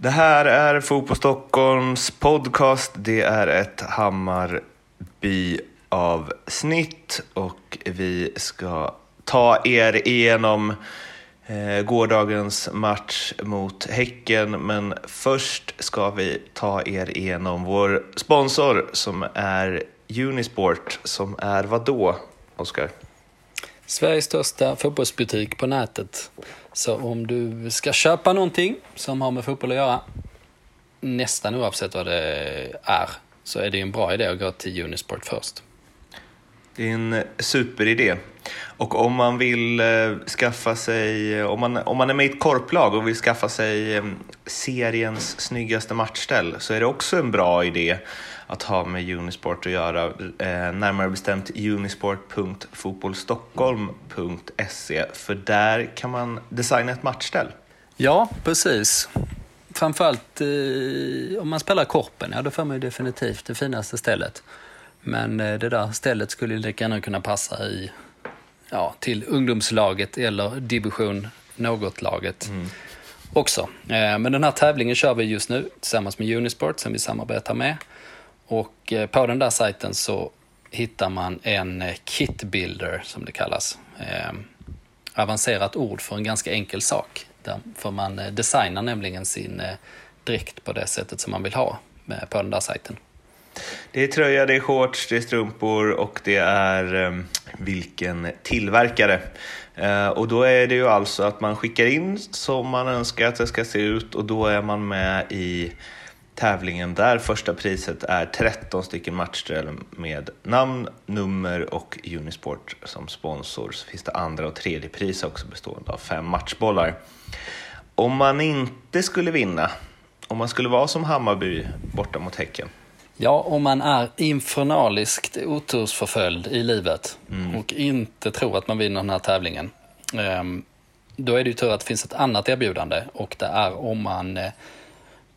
Det här är Fotboll Stockholms podcast. Det är ett Hammarby-avsnitt och vi ska ta er igenom eh, gårdagens match mot Häcken. Men först ska vi ta er igenom vår sponsor som är Unisport, som är vad då, Oskar? Sveriges största fotbollsbutik på nätet. Så om du ska köpa någonting som har med fotboll att göra, nästan oavsett vad det är, så är det en bra idé att gå till Unisport först. Det är en superidé. Och om man vill eh, skaffa sig, om man, om man är med i ett korplag och vill skaffa sig eh, seriens snyggaste matchställ så är det också en bra idé att ha med Unisport att göra. Eh, närmare bestämt unisport.fotbollstockholm.se för där kan man designa ett matchställ. Ja, precis. Framförallt eh, om man spelar korpen, ja då får man ju definitivt det finaste stället. Men eh, det där stället skulle lika gärna kunna passa i, ja, till ungdomslaget eller division något-laget mm. också. Eh, men den här tävlingen kör vi just nu tillsammans med Unisport som vi samarbetar med. Och eh, på den där sajten så hittar man en eh, kit builder som det kallas. Eh, avancerat ord för en ganska enkel sak. För man eh, designar nämligen sin dräkt på det sättet som man vill ha på den där sajten. Det är tröja, det är shorts, det är strumpor och det är ehm, vilken tillverkare. och då är det ju alltså att man skickar in som man önskar att det ska se ut och då är man med i tävlingen där första priset är 13 stycken matchställ med namn, nummer och Unisport som sponsor. Så finns det andra och tredje pris också bestående av fem matchbollar. Om man inte skulle vinna, om man skulle vara som Hammarby borta mot Häcken, Ja, om man är infernaliskt otursförföljd i livet mm. och inte tror att man vinner den här tävlingen. Ehm, då är det ju tur att det finns ett annat erbjudande och det är om man eh,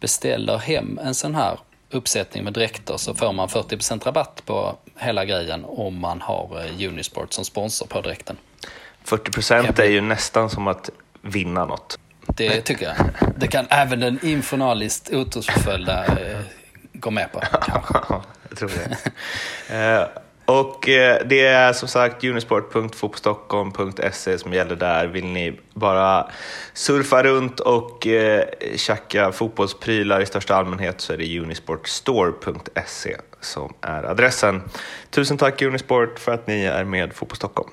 beställer hem en sån här uppsättning med dräkter så får man 40% rabatt på hela grejen om man har eh, Unisport som sponsor på dräkten. 40% är ju nästan som att vinna något. Det tycker jag. Det kan även den infernaliskt otursförföljda eh, gå med på. Kanske. jag tror det och eh, det är som sagt unisport.fotbollstockholm.se som gäller där. Vill ni bara surfa runt och eh, tjacka fotbollsprylar i största allmänhet så är det unisportstore.se som är adressen. Tusen tack Unisport för att ni är med Fotboll Stockholm.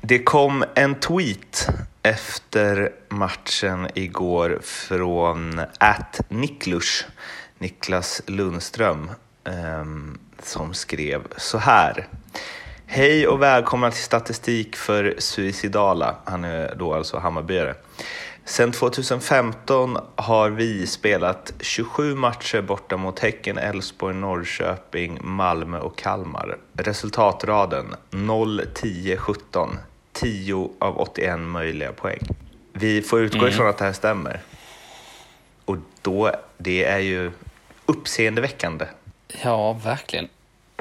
Det kom en tweet efter matchen igår från Niklus, Niklas Lundström. Um, som skrev så här. Hej och välkomna till statistik för suicidala. Han är då alltså Hammarbyare. Sen 2015 har vi spelat 27 matcher borta mot Häcken, Elfsborg, Norrköping, Malmö och Kalmar. Resultatraden 0, 10, 17. 10 av 81 möjliga poäng. Vi får utgå mm. ifrån att det här stämmer. Och då, det är ju uppseendeväckande. Ja, verkligen.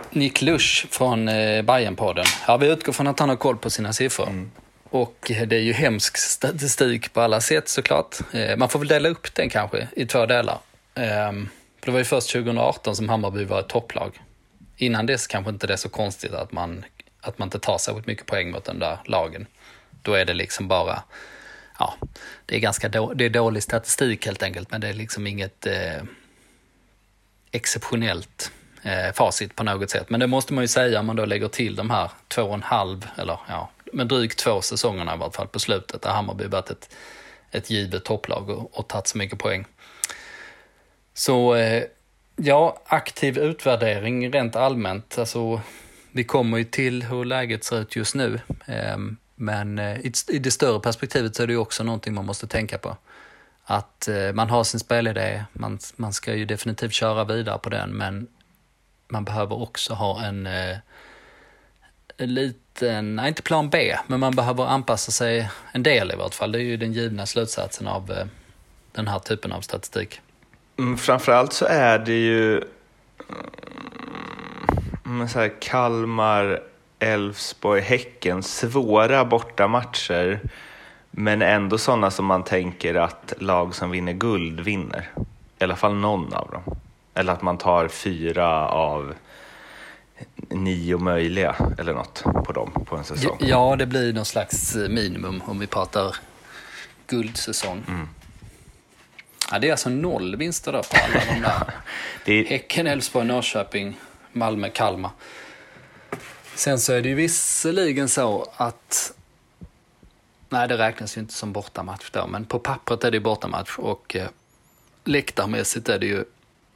Nick Lusch från eh, Bayern-podden. Ja, vi utgår från att han har koll på sina siffror. Mm. Och det är ju hemsk statistik på alla sätt såklart. Eh, man får väl dela upp den kanske i två delar. Eh, det var ju först 2018 som Hammarby var ett topplag. Innan dess kanske inte det är så konstigt att man, att man inte tar särskilt mycket poäng mot den där lagen. Då är det liksom bara, ja, det är ganska då, det är dålig statistik helt enkelt, men det är liksom inget eh, exceptionellt eh, facit på något sätt. Men det måste man ju säga om man då lägger till de här två och en halv, eller ja, men drygt två säsongerna i vart fall på slutet, där Hammarby varit ett, ett givet topplag och, och tagit så mycket poäng. Så eh, ja, aktiv utvärdering rent allmänt. Alltså, vi kommer ju till hur läget ser ut just nu. Eh, men eh, i, i det större perspektivet så är det ju också någonting man måste tänka på att eh, man har sin spelidé, man, man ska ju definitivt köra vidare på den, men man behöver också ha en, eh, en liten, nej inte plan B, men man behöver anpassa sig en del i vart fall. Det är ju den givna slutsatsen av eh, den här typen av statistik. Mm, framförallt så är det ju mm, så här, Kalmar, Elfsborg, Häcken, svåra bortamatcher men ändå sådana som man tänker att lag som vinner guld vinner. I alla fall någon av dem. Eller att man tar fyra av nio möjliga eller något på dem på en säsong. Ja, det blir någon slags minimum om vi pratar guldsäsong. Mm. Ja, det är alltså noll vinster då på alla de där. det är... Häcken, Elfsborg, Norrköping, Malmö, Kalmar. Sen så är det ju visserligen så att Nej, det räknas ju inte som bortamatch då, men på pappret är det ju bortamatch och eh, läktarmässigt är det ju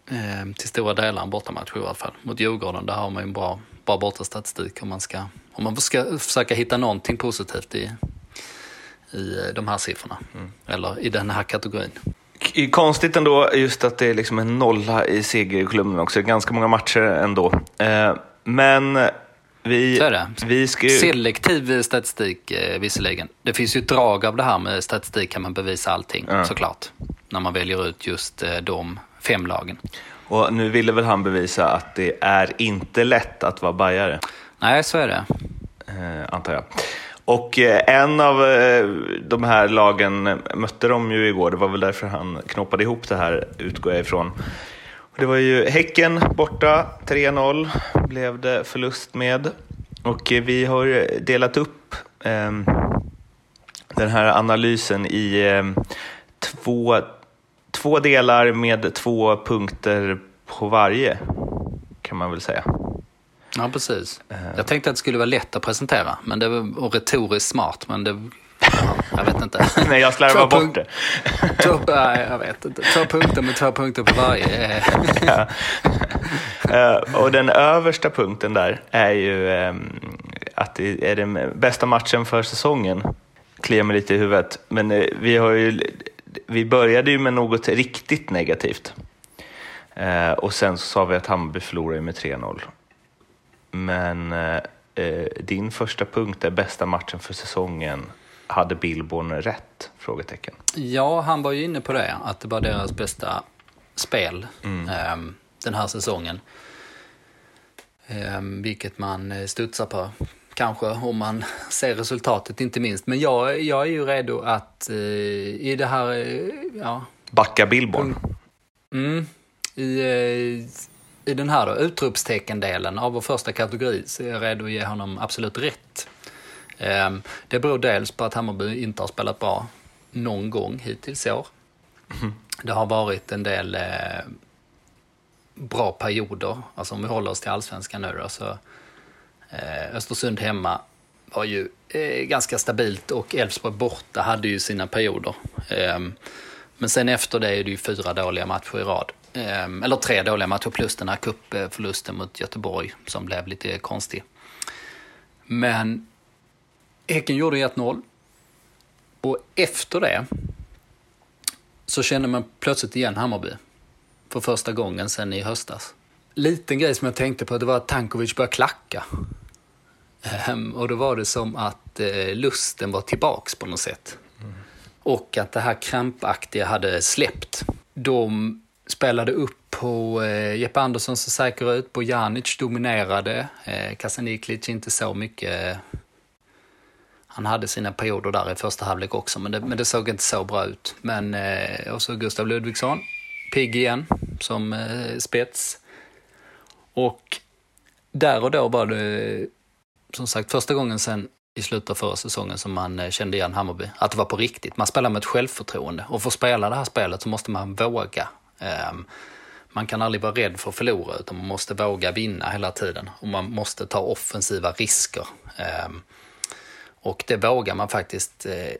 eh, till stora delar en bortamatch i alla fall. Mot Djurgården, där har man ju en bra, bra bortastatistik om man ska, om man ska försöka hitta någonting positivt i, i eh, de här siffrorna. Mm. Eller i den här kategorin. Konstigt ändå just att det är liksom en nolla i segerkolumnen också. Ganska många matcher ändå. Eh, men vi, så är det. Vi ska ju... Selektiv statistik eh, visserligen. Det finns ju drag av det här med statistik kan man bevisa allting ja. såklart. När man väljer ut just eh, de fem lagen. Och nu ville väl han bevisa att det är inte lätt att vara bajare. Nej, så är det. Eh, antar jag. Och eh, en av de här lagen mötte de ju igår, det var väl därför han knoppade ihop det här, utgår jag ifrån. Det var ju Häcken borta, 3-0 blev det förlust med. Och vi har delat upp eh, den här analysen i eh, två, två delar med två punkter på varje, kan man väl säga. Ja, precis. Eh. Jag tänkte att det skulle vara lätt att presentera men det var, och retoriskt smart, men det jag vet inte. Nej, jag slarvar bort det. Två, nej, jag vet inte. Två punkter med två punkter på varje. ja. uh, och den översta punkten där är ju um, att det är den bästa matchen för säsongen. Kliar mig lite i huvudet. Men uh, vi, har ju, vi började ju med något riktigt negativt. Uh, och sen så sa vi att Hammarby förlorade med 3-0. Men din första punkt är bästa matchen för säsongen hade Billborn rätt? Frågetecken. Ja, han var ju inne på det, att det var deras bästa spel mm. eh, den här säsongen. Eh, vilket man eh, studsar på, kanske, om man ser resultatet inte minst. Men jag, jag är ju redo att eh, i det här... Eh, ja, Backa Billborn? Mm, i, eh, I den här då, utropsteckendelen av vår första kategori så är jag redo att ge honom absolut rätt. Ehm, det beror dels på att Hammarby inte har spelat bra någon gång hittills i år. Mm. Det har varit en del eh, bra perioder, alltså om vi håller oss till allsvenskan nu då, så eh, Östersund hemma var ju eh, ganska stabilt och Elfsborg borta hade ju sina perioder. Ehm, men sen efter det är det ju fyra dåliga matcher i rad. Ehm, eller tre dåliga matcher plus den här cupförlusten mot Göteborg som blev lite konstig. Men Häcken gjorde 1-0. Och efter det så kände man plötsligt igen Hammarby. För första gången sen i höstas. Liten grej som jag tänkte på det var att Tankovic började klacka. Ehm, och då var det som att eh, lusten var tillbaks på något sätt. Mm. Och att det här krampaktiga hade släppt. De spelade upp på eh, Jeppe Andersson så säker ut, Bojanic dominerade, eh, Kasaniklic inte så mycket han hade sina perioder där i första halvlek också, men det, men det såg inte så bra ut. Men, eh, och så Gustav Ludvigsson, pigg igen, som eh, spets. Och där och då var det, som sagt, första gången sen i slutet av förra säsongen som man eh, kände igen Hammarby. Att det var på riktigt. Man spelar med ett självförtroende. Och för att spela det här spelet så måste man våga. Ehm, man kan aldrig vara rädd för att förlora, utan man måste våga vinna hela tiden. Och man måste ta offensiva risker. Ehm, och det vågar man faktiskt eh,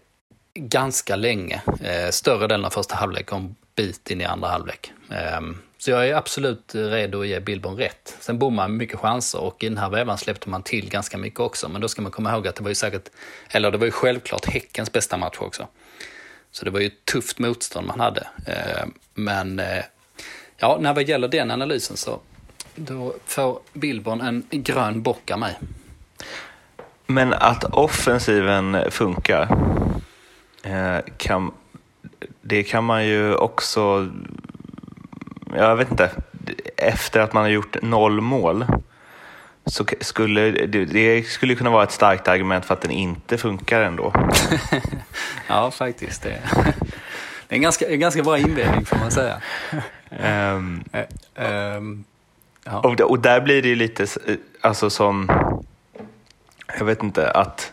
ganska länge. Eh, större delen av första halvlek och en bit in i andra halvlek. Eh, så jag är absolut redo att ge Billborn rätt. Sen bommar man mycket chanser och i den här vevan släppte man till ganska mycket också. Men då ska man komma ihåg att det var ju säkert, eller det var ju självklart Häckens bästa match också. Så det var ju ett tufft motstånd man hade. Eh, men eh, ja, när det gäller den analysen så då får Billborn en grön bock av mig. Men att offensiven funkar, eh, kan, det kan man ju också, jag vet inte, efter att man har gjort noll mål så skulle det, det skulle kunna vara ett starkt argument för att den inte funkar ändå. ja, faktiskt. Det, det är en ganska, en ganska bra inledning får man säga. Um, um, ja. och, och där blir det ju lite alltså som, jag vet inte, att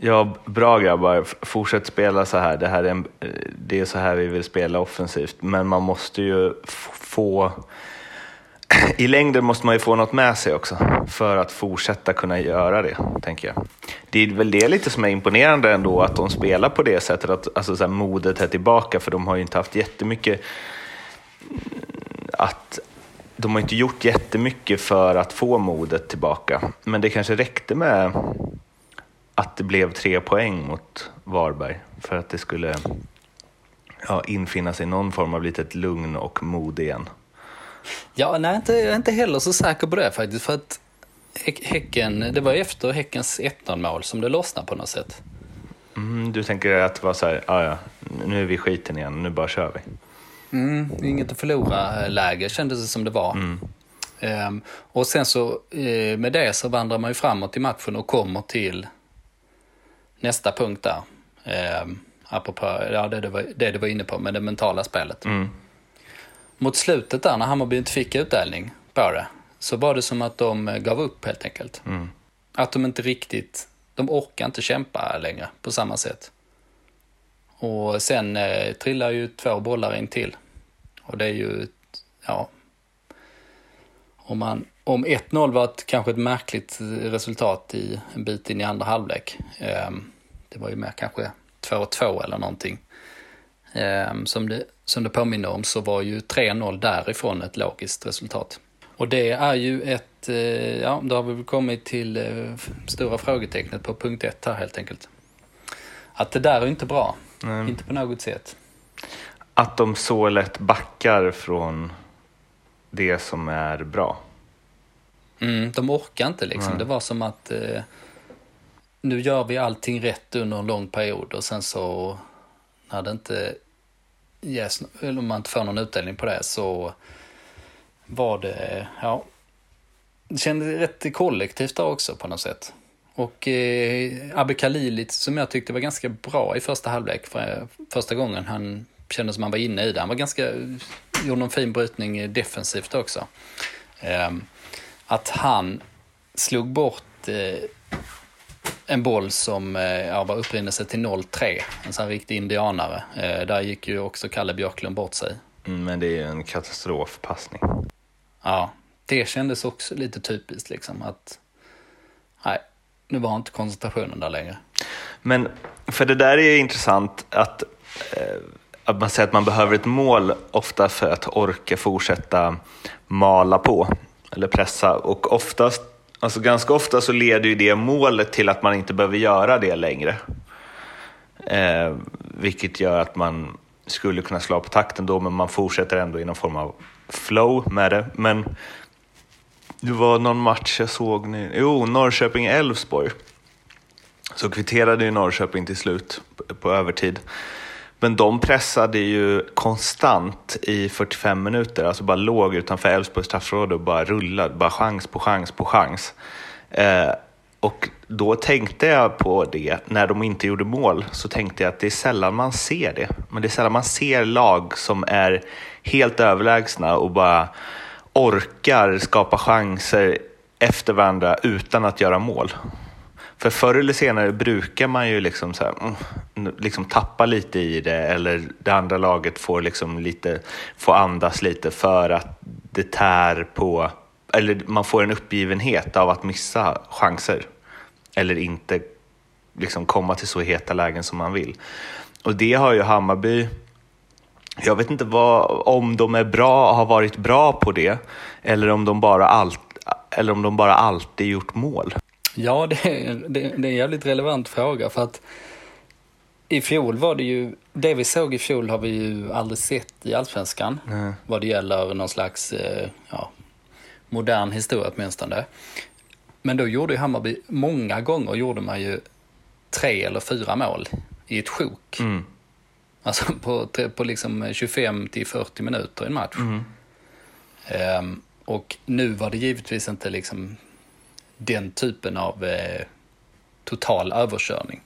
Ja, bra grabbar, fortsätt spela så här. Det, här är en, eh, det är så här vi vill spela offensivt, men man måste ju få i längden måste man ju få något med sig också för att fortsätta kunna göra det, tänker jag. Det är väl det lite som är imponerande ändå, att de spelar på det sättet, att alltså, så här, modet är tillbaka, för de har ju inte haft jättemycket att de har inte gjort jättemycket för att få modet tillbaka, men det kanske räckte med att det blev tre poäng mot Varberg för att det skulle ja, infinna sig någon form av litet lugn och mod igen. Ja, nej, inte, jag är inte heller så säker på det faktiskt. För att Häcken, det var efter Häckens 1 mål som det lossnade på något sätt. Mm, du tänker att det var så här, ah, ja, nu är vi skiten igen, nu bara kör vi. Mm, inget att förlora-läge kändes det som det var. Mm. Um, och sen så uh, med det så vandrar man ju framåt i matchen och kommer till nästa punkt där. Um, apropå ja, det, du var, det du var inne på med det mentala spelet. Mm mot slutet där när Hammarby inte fick utdelning på det, så var det som att de eh, gav upp helt enkelt. Mm. Att de inte riktigt, de orkar inte kämpa längre på samma sätt. Och sen eh, trillar ju två bollar in till. Och det är ju, ja, om, man, om 1-0 var ett, kanske ett märkligt resultat i en bit in i andra halvlek. Eh, det var ju mer kanske 2-2 eller någonting. Eh, som, det, som det påminner om så var ju 3-0 därifrån ett logiskt resultat. Och det är ju ett, eh, ja, då har vi kommit till eh, stora frågetecknet på punkt ett här helt enkelt. Att det där är inte bra, Nej. inte på något sätt. Att de så lätt backar från det som är bra. Mm, de orkar inte liksom. Nej. Det var som att eh, nu gör vi allting rätt under en lång period och sen så när det inte yes, om man inte får någon utdelning på det så var det, ja, det kändes rätt kollektivt där också på något sätt. Och eh, Abbe Khalili som jag tyckte var ganska bra i första halvlek, för, första gången han kände som han var inne i det. Han var ganska, gjorde någon fin brytning defensivt också. Eh, att han slog bort eh, en boll som eh, ja, var upprinnelse till 0-3. En sån riktig indianare. Eh, där gick ju också Kalle Björklund bort sig. Mm, men det är ju en katastrofpassning. Ja, det kändes också lite typiskt liksom att nej, nu var inte koncentrationen där längre. Men för det där är intressant att, eh, att man säger att man behöver ett mål ofta för att orka fortsätta mala på eller pressa och oftast Alltså ganska ofta så leder ju det målet till att man inte behöver göra det längre. Eh, vilket gör att man skulle kunna slå på takten då, men man fortsätter ändå i någon form av flow med det. Men det var någon match jag såg nu, jo, Norrköping-Elfsborg. Så kvitterade ju Norrköping till slut på övertid. Men de pressade ju konstant i 45 minuter, alltså bara låg utanför Elfsborgs straffområde och bara rullade, bara chans på chans på chans. Eh, och då tänkte jag på det, när de inte gjorde mål, så tänkte jag att det är sällan man ser det. Men det är sällan man ser lag som är helt överlägsna och bara orkar skapa chanser efter varandra utan att göra mål. För förr eller senare brukar man ju liksom, så här, mm, liksom tappa lite i det eller det andra laget får, liksom lite, får andas lite för att det tär på, eller man får en uppgivenhet av att missa chanser eller inte liksom komma till så heta lägen som man vill. Och det har ju Hammarby jag vet inte vad, om de är bra, har varit bra på det eller om de bara, all, eller om de bara alltid gjort mål. Ja, det är, det, det är en jävligt relevant fråga för att i fjol var det ju, det vi såg i fjol har vi ju aldrig sett i Allsvenskan. Mm. Vad det gäller någon slags, eh, ja, modern historia åtminstone. Men då gjorde ju Hammarby, många gånger gjorde man ju tre eller fyra mål i ett sjok. Mm. Alltså på, på liksom 25 till 40 minuter i en match. Mm. Um, och nu var det givetvis inte liksom den typen av eh, total överkörning.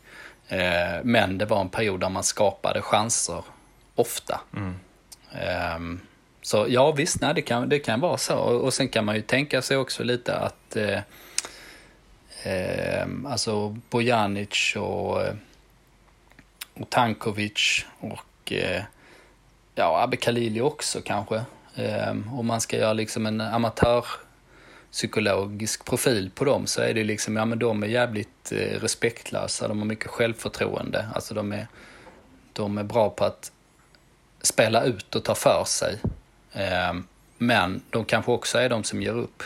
Eh, men det var en period där man skapade chanser ofta. Mm. Eh, så ja, visst, nej, det, kan, det kan vara så. Och, och sen kan man ju tänka sig också lite att eh, ehm, alltså Bojanic och, och Tankovic och ja, Abbe Khalili också kanske. Om man ska göra liksom en amatör psykologisk profil på dem så är det liksom, ja men de är jävligt eh, respektlösa, de har mycket självförtroende, alltså de är, de är bra på att spela ut och ta för sig. Eh, men de kanske också är de som ger upp.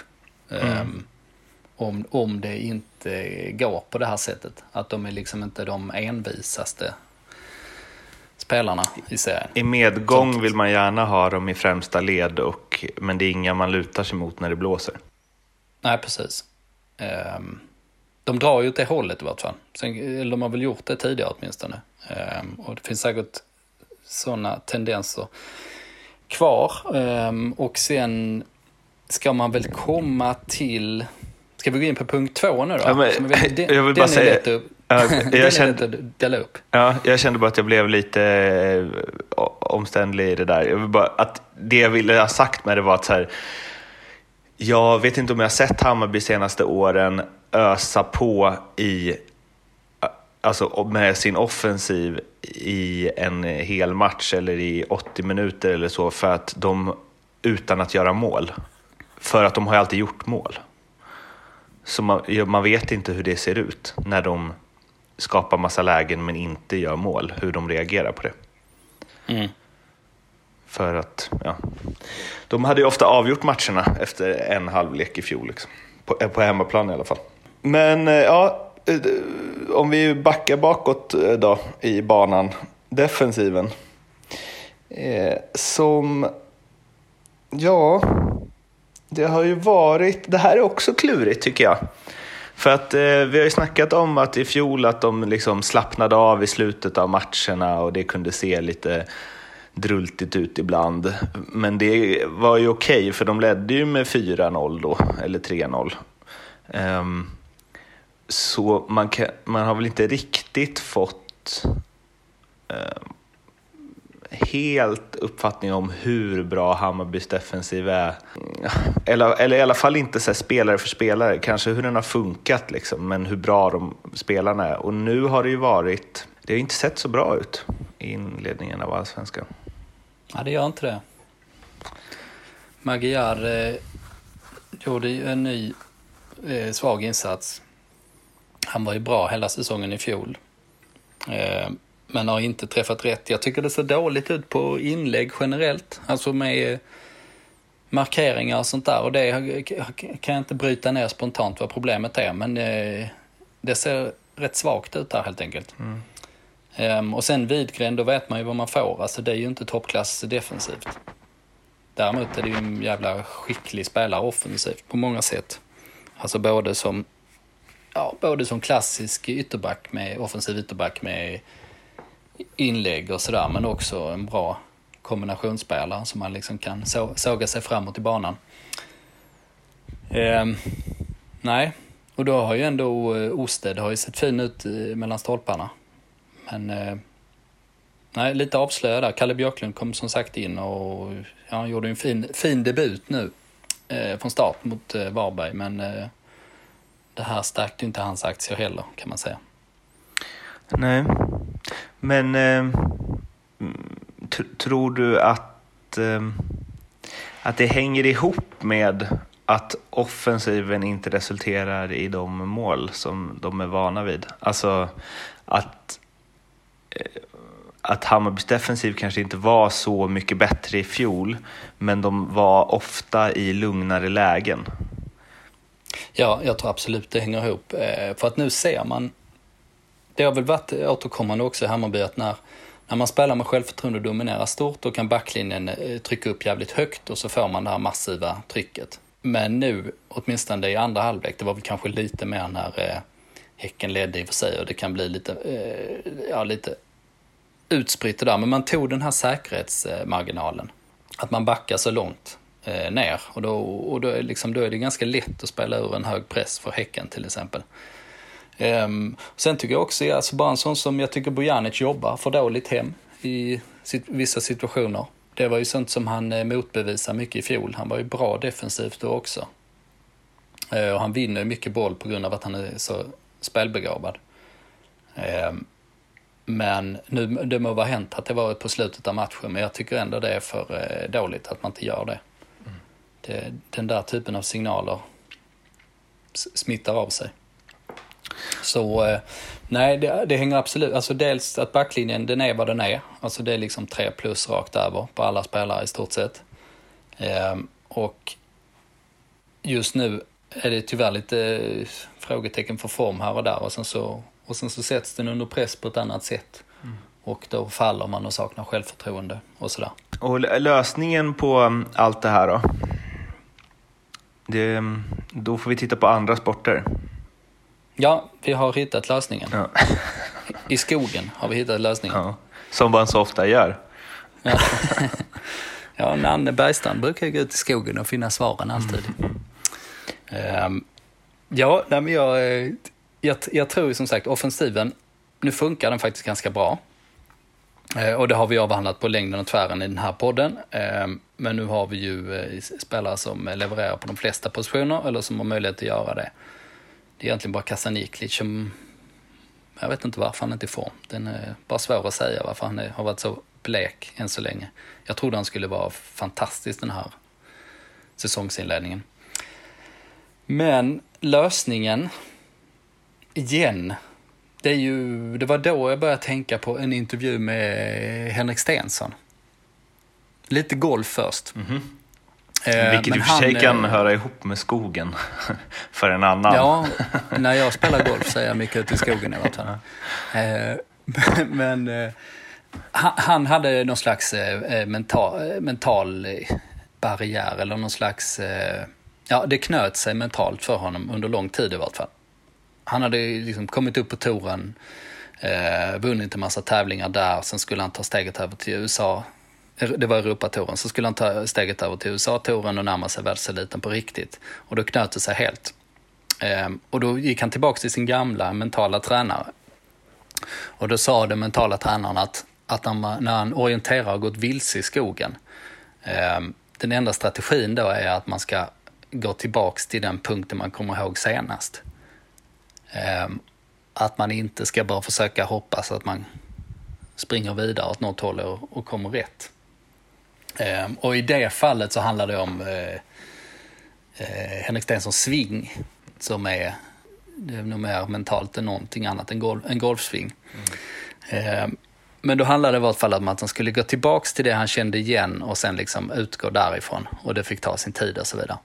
Eh, mm. om, om det inte går på det här sättet. Att de är liksom inte de envisaste spelarna i serien. I medgång vill man gärna ha dem i främsta led, och, men det är inga man lutar sig mot när det blåser. Nej, precis. Um, de drar ju åt det hållet i vart fall. Sen, eller de har väl gjort det tidigare åtminstone. Um, och det finns säkert sådana tendenser kvar. Um, och sen ska man väl komma till... Ska vi gå in på punkt två nu då? Ja, men, den, jag vill bara säga... Lätt jag kände, att dela upp. Ja, jag kände bara att jag blev lite eh, omständlig i det där. Jag vill bara, att det jag ville ha sagt med det var att så här, jag vet inte om jag har sett Hammarby senaste åren ösa på i, alltså med sin offensiv i en hel match eller i 80 minuter eller så för att de, utan att göra mål. För att de har ju alltid gjort mål. Så man, man vet inte hur det ser ut när de skapar massa lägen men inte gör mål, hur de reagerar på det. Mm. För att, ja. De hade ju ofta avgjort matcherna efter en halvlek i fjol. Liksom. På, eh, på hemmaplan i alla fall. Men eh, ja, eh, om vi backar bakåt då i banan. Defensiven. Eh, som, ja, det har ju varit, det här är också klurigt tycker jag. För att eh, vi har ju snackat om att i fjol att de liksom slappnade av i slutet av matcherna och det kunde se lite drultigt ut ibland. Men det var ju okej, okay, för de ledde ju med 4-0 då, eller 3-0. Um, ehm, så man, kan, man har väl inte riktigt fått um, helt uppfattning om hur bra Hammarbys defensiv är. Eller, eller i alla fall inte så spelare för spelare, kanske hur den har funkat, liksom, men hur bra de spelarna är. Och nu har det ju varit, det har inte sett så bra ut i inledningen av Allsvenskan. Ja, det gör inte det. Magyar eh, gjorde ju en ny eh, svag insats. Han var ju bra hela säsongen i fjol. Eh, men har inte träffat rätt. Jag tycker det ser dåligt ut på inlägg generellt. Alltså med eh, markeringar och sånt där. Och det kan jag inte bryta ner spontant vad problemet är. Men eh, det ser rätt svagt ut där helt enkelt. Mm. Ehm, och sen Widgren, då vet man ju vad man får. Alltså det är ju inte toppklass defensivt. Däremot är det ju en jävla skicklig spelare offensivt på många sätt. Alltså både som, ja, både som klassisk ytterback med offensiv ytterback med inlägg och sådär, men också en bra kombinationsspelare som man liksom kan så, såga sig framåt i banan. Ehm, nej, och då har ju ändå eh, Osted har ju sett fin ut eh, mellan stolparna. Men eh, nej, lite avslöjad där. Kalle Björklund kom som sagt in och ja, han gjorde en fin, fin debut nu eh, från start mot eh, Varberg. Men eh, det här stärkte inte hans aktier heller kan man säga. Nej, men eh, tror du att, eh, att det hänger ihop med att offensiven inte resulterar i de mål som de är vana vid? Alltså att att Hammarbys defensiv kanske inte var så mycket bättre i fjol, men de var ofta i lugnare lägen. Ja, jag tror absolut det hänger ihop. Eh, för att nu ser man, det har väl varit återkommande också i Hammarby att när, när man spelar med självförtroende och dominerar stort då kan backlinjen eh, trycka upp jävligt högt och så får man det här massiva trycket. Men nu, åtminstone i andra halvlek, det var väl kanske lite mer när eh, Häcken ledde i och för sig och det kan bli lite, eh, ja, lite utspritt där, men man tog den här säkerhetsmarginalen. Att man backar så långt. eh, ner. Och, då, och då, är liksom, då är det ganska lätt att spela ur en hög press för Häcken till exempel. Ehm, sen tycker jag också, alltså bara en sån som jag tycker Bojanic jobbar för dåligt hem i sit vissa situationer. Det var ju sånt som han eh, motbevisade mycket i fjol. Han var ju bra defensivt då också. Eh, och han vinner mycket boll på grund av att han är så spelbegåvad. Um, men nu, det må vara hänt att det var på slutet av matchen, men jag tycker ändå det är för eh, dåligt att man inte gör det. Mm. det den där typen av signaler smittar av sig. Så eh, nej, det, det, hänger absolut, alltså dels att backlinjen den är vad den är. Alltså det är liksom tre plus rakt över på alla spelare i stort sett. Eh, och just nu är det tyvärr lite frågetecken för form här och där och sen så, och sen så sätts den under press på ett annat sätt. Mm. Och då faller man och saknar självförtroende och sådär. Och lösningen på mm, allt det här då? Det, mm, då får vi titta på andra sporter. Ja, vi har hittat lösningen. Ja. I skogen har vi hittat lösningen. Ja, som man så ofta gör. Ja, ja Nanne Bergstrand brukar gå ut i skogen och finna svaren alltid. Mm. Um, ja, nej, men jag, eh, jag, jag tror ju som sagt offensiven, nu funkar den faktiskt ganska bra. Uh, och det har vi avhandlat på längden och tvären i den här podden. Ehm, men nu har vi ju eh, spelare som levererar på de flesta positioner eller som har möjlighet att göra det. Det är egentligen bara Kasaniklic som... Jag vet inte varför han inte är i form. Den är bara svår att säga varför han är, har varit så blek än så länge. Jag trodde han skulle vara fantastisk den här säsongsinledningen. Men lösningen, igen, det, är ju, det var då jag började tänka på en intervju med Henrik Stensson. Lite golf först. Mm -hmm. Eh, Vilket i och för sig kan höra ihop med skogen för en annan. Ja, när jag spelar golf så är jag mycket ute i skogen i alla fall. Eh, men eh, han hade någon slags mental, mental barriär eller någon slags... Ja, det knöt sig mentalt för honom under lång tid i vart fall. Han hade liksom kommit upp på touren, eh, vunnit en massa tävlingar där, sen skulle han ta steget över till USA det var Europatouren, så skulle han ta steget över till USA-touren och närma sig världseliten på riktigt. Och då knöt det sig helt. Eh, och då gick han tillbaka till sin gamla mentala tränare. Och då sa den mentala tränaren att, att när han orienterar och gått vilse i skogen, eh, den enda strategin då är att man ska gå tillbaks till den punkten man kommer ihåg senast. Ehm, att man inte ska bara försöka hoppas att man springer vidare åt något håll och, kommer rätt. Ehm, och i det fallet så handlar det om eh, eh, Henrik Stensons sving som är, det är nog mer mentalt än någonting annat än golf, en golfsving. Mm. Men då handlade det i vart fall om att han skulle gå tillbaks till det han kände igen och sen liksom utgå därifrån. Och det fick ta sin tid och så vidare.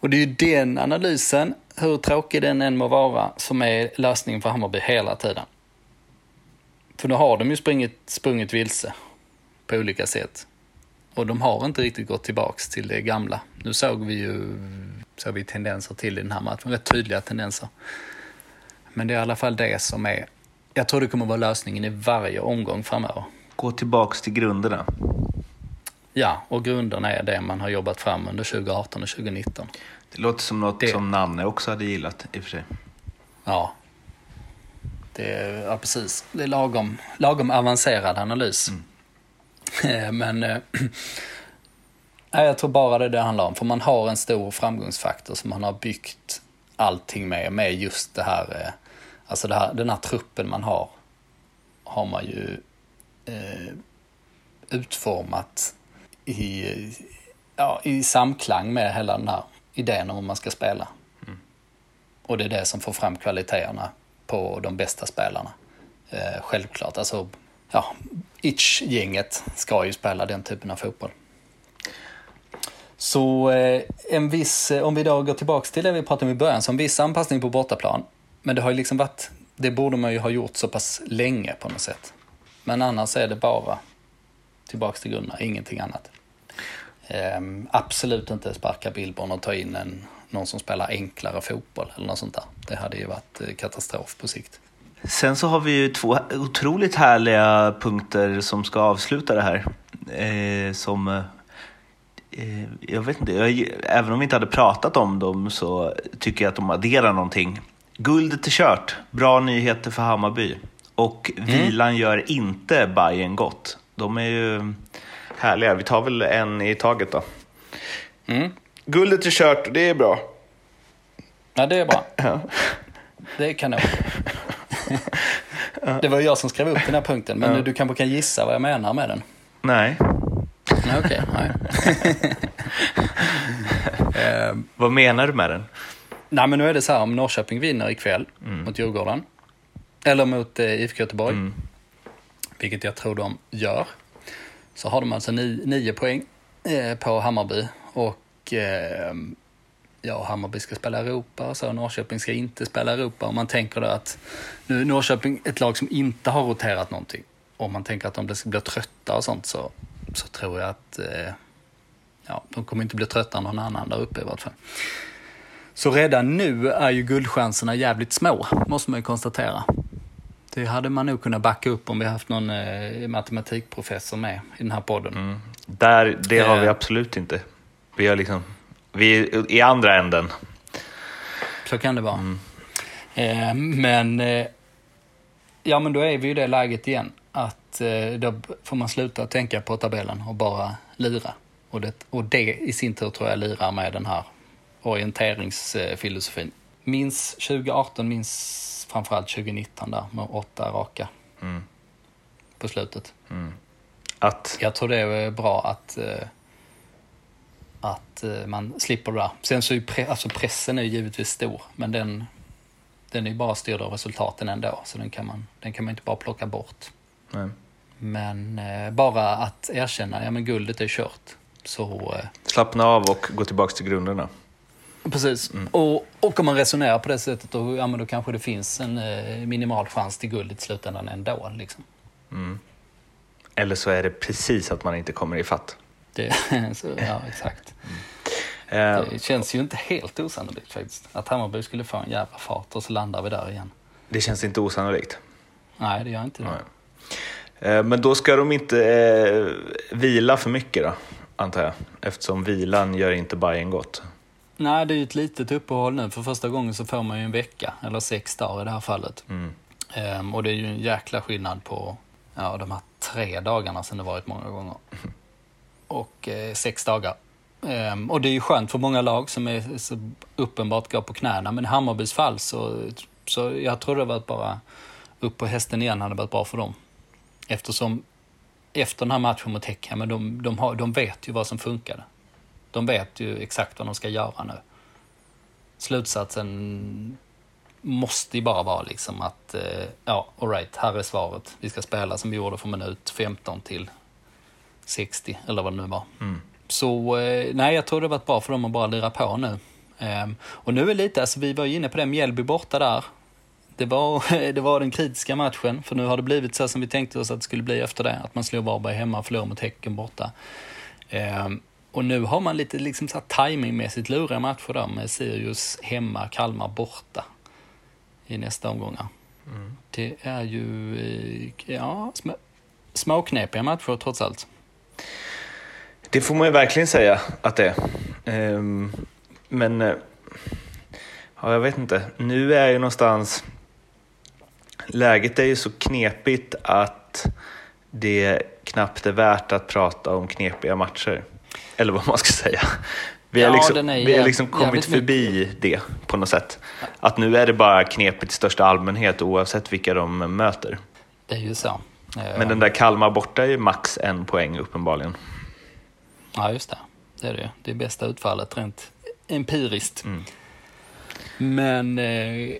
Och det är ju den analysen, hur tråkig den än må vara, som är lösningen för Hammarby hela tiden. För nu har de ju sprungit, sprungit vilse på olika sätt. Och de har inte riktigt gått tillbaks till det gamla. Nu såg vi ju såg vi tendenser till i den här matchen, rätt tydliga tendenser. Men det är i alla fall det som är, jag tror det kommer vara lösningen i varje omgång framöver. Gå tillbaks till grunderna. Ja, och grunderna är det man har jobbat fram under 2018 och 2019. Det låter som något det... som Nanne också hade gillat i och för sig. Ja. Det är, ja, precis. Det är lagom, lagom avancerad analys. Mm. Men äh, jag tror bara det det handlar om. För man har en stor framgångsfaktor som man har byggt allting med. Med just det här, äh, alltså det här, den här truppen man har. Har man ju eh, utformat i, ja, i samklang med hela den här idén om hur man ska spela. Mm. Och det är det som får fram kvaliteterna på de bästa spelarna. Eh, självklart, alltså ja, Itch-gänget ska ju spela den typen av fotboll. Så eh, en viss, eh, om vi då går tillbaka till det vi pratade om i början, så en viss anpassning på bortaplan. Men det har ju liksom varit, det borde man ju ha gjort så pass länge på något sätt. Men annars är det bara tillbaks till grunderna, ingenting annat. Ehm, absolut inte sparka Billborn och ta in en, någon som spelar enklare fotboll eller något sånt där. Det hade ju varit eh, katastrof på sikt. Sen så har vi ju två otroligt härliga punkter som ska avsluta det här. Eh, som, eh, eh jag vet inte, jag, även om vi inte hade pratat om dem så tycker jag att de adderar någonting. Guldet är kört, bra nyheter för Hammarby. Och vilan gör inte Bayern gott. De är ju härliga. Vi tar väl en i taget då. Mm. Guldet är kört, det är bra. Ja, det är bra. Ja. Det är kanon. Det var jag som skrev upp den här punkten, men Ja. du kanske kan gissa vad jag menar med den? Nej, Okej, nej. Ehm, vad menar du med den? Nej, men nu är det så här, om Norrköping vinner ikväll mot Djurgården, eller mot eh, IFK Göteborg, Mm. vilket jag tror de gör, så har de alltså ni, nio poäng eh, på Hammarby. Och eh, ja, Hammarby ska spela Europa, så Norrköping ska inte spela Europa. Om man tänker då att nu är Norrköping ett lag som inte har roterat någonting. Om man tänker att de blir, blir trötta och sånt så, så tror jag att eh, ja, de kommer inte bli trötta än någon annan där uppe i vart fall. Så redan nu är ju guldchanserna jävligt små, måste man ju konstatera. Det hade man nog kunnat backa upp om vi haft någon eh, matematikprofessor med i den här podden. Där, det har vi Eh. absolut inte. Vi är liksom, vi är i andra änden. Så kan det vara. Eh, men, eh, ja men då är vi ju i det läget igen. Att eh, då får man sluta tänka på tabellen och bara lira. Och det, och det i sin tur tror jag lirar med den här orienteringsfilosofin. Minns 2018, minns framförallt 2019 där med åtta raka Mm. på slutet. Att, Jag tror det är bra att, eh, att eh, man slipper det där. Sen så är pre- alltså pressen är givetvis stor, men den, den är ju bara styrd av resultaten ändå, så den kan man, den kan man inte bara plocka bort. nej. Men eh, bara att erkänna, ja men guldet är kört. Så, Slappna av och gå tillbaka till grunderna. Precis. Och, och om man resonerar på det sättet, då, ja, men då kanske det finns en eh, minimal chans till guld i slutändan ändå. Liksom. Eller så är det precis att man inte kommer ifatt. Det, så, ja, exakt. Eh, Det känns ju inte helt osannolikt faktiskt. Att Hammarby skulle få en jävla fart och så landar vi där igen. det känns inte osannolikt. Nej, det gör inte det. Nej. Eh, Men då ska de inte eh, vila för mycket då, antar jag. Eftersom vilan gör inte Bayern gott. Nej, det är ju ett litet uppehåll nu. För första gången så får man ju en vecka, eller sex dagar i det här fallet. Mm. Ehm, och det är ju en jäkla skillnad på ja, de här tre dagarna som det varit många gånger. Och eh, sex dagar. Ehm, och det är ju skönt för många lag som är så uppenbart går på knäna. Men i Hammarbys fall så, så jag tror det varit bara upp på hästen igen hade varit bra för dem. Eftersom efter den här matchen mot Häcken, men de, de, har, de vet ju vad som funkade. De vet ju exakt vad de ska göra nu. Slutsatsen måste ju bara vara liksom att, eh, ja, alright, här är svaret. Vi ska spela som vi gjorde från minut 15 till 60, eller vad det nu var. Så eh, nej, jag tror det varit bra för dem att bara lira på nu. Ehm, och nu är lite, alltså vi var ju inne på det, Mjällby borta där. Det var, det var den kritiska matchen, för nu har det blivit så som vi tänkte oss att det skulle bli efter det. Att man slår Varberg hemma och förlorar mot Häcken borta. Och nu har man lite liksom så här timingmässigt luriga matcher där med Sirius hemma, Kalmar borta i nästa omgångar. Det är ju, eh, ja, sm- småknepiga matcher trots allt. Det får man ju verkligen säga att det är. Ehm, Men, eh, ja, jag vet inte. Nu är ju någonstans... Läget är ju så knepigt att det knappt är värt att prata om knepiga matcher. Eller vad man ska säga. Vi har Ja, liksom, vi har liksom kommit förbi det på något sätt. Att nu är det bara knepigt i största allmänhet oavsett vilka de möter. Det är ju så. Men den där Kalmar borta är ju max en poäng uppenbarligen. Ja, just det. Det är det Det är bästa utfallet rent empiriskt. Mm. Men eh,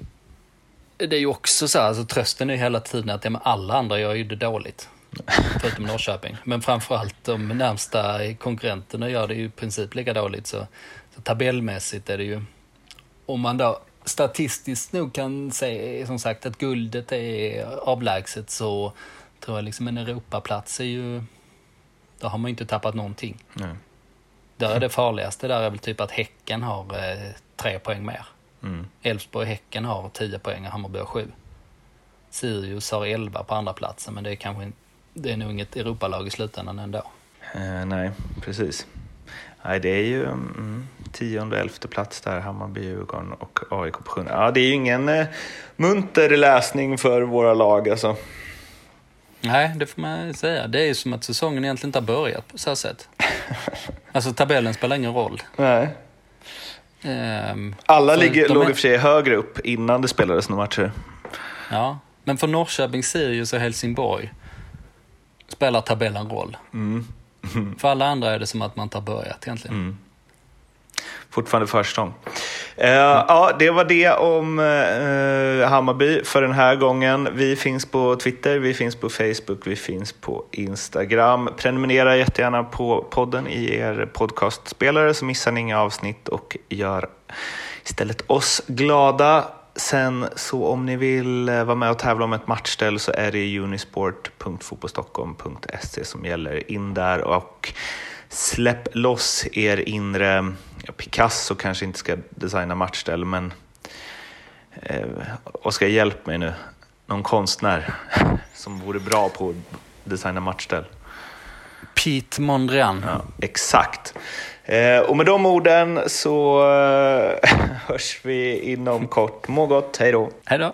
det är ju också så alltså trösten är ju hela tiden att ja, alla andra gör ju det dåligt. Förutom Norrköping. Men framförallt de närmsta konkurrenterna gör det ju i princip lika dåligt. Så, så tabellmässigt är det ju, om man då statistiskt nog kan säga som sagt att guldet är avlägset så tror jag liksom en Europaplats är ju, då har man ju inte tappat någonting. Nej. Där är det farligaste där är väl typ att Häcken har eh, tre poäng mer. Mm. Elfsborg och Häcken har 10 poäng och Hammarby har 7. Sirius har 11 på andra platsen men det är kanske in- det är nog inget Europalag i slutändan ändå. Eh, nej, precis. Nej, det är ju mm, tionde och elfte plats där, Hammarby, Djurgården och AIK på sjunde. Ja, det är ju ingen eh, munter läsning för våra lag alltså. Nej, det får man säga. Det är ju som att säsongen egentligen inte har börjat på så sätt. Alltså tabellen spelar ingen roll. Nej. Ehm, Alla ligger, låg i och för sig högre upp innan det spelades några matcher. Ja, men för Norrköping, Sirius och Helsingborg spelar tabellen roll. Mm. För alla andra är det som att man har börjat egentligen. Fortfarande förstång. Eh, Ja, det var det om eh, Hammarby för den här gången. Vi finns på Twitter, vi finns på Facebook, vi finns på Instagram. Prenumerera jättegärna på podden i er podcastspelare så missar ni inga avsnitt och gör istället oss glada. Sen så om ni vill eh, vara med och tävla om ett matchställ så är det unisport.fotbollstockholm.se som gäller. In där och släpp loss er inre... Picasso kanske inte ska designa matchställ, men eh, Oskar, hjälp mig nu. Någon konstnär som vore bra på att designa matchställ. Pete Mondrian. Ja, exakt. Eh, och med de orden så eh, hörs vi inom kort. Må gott, hej då! Hej då.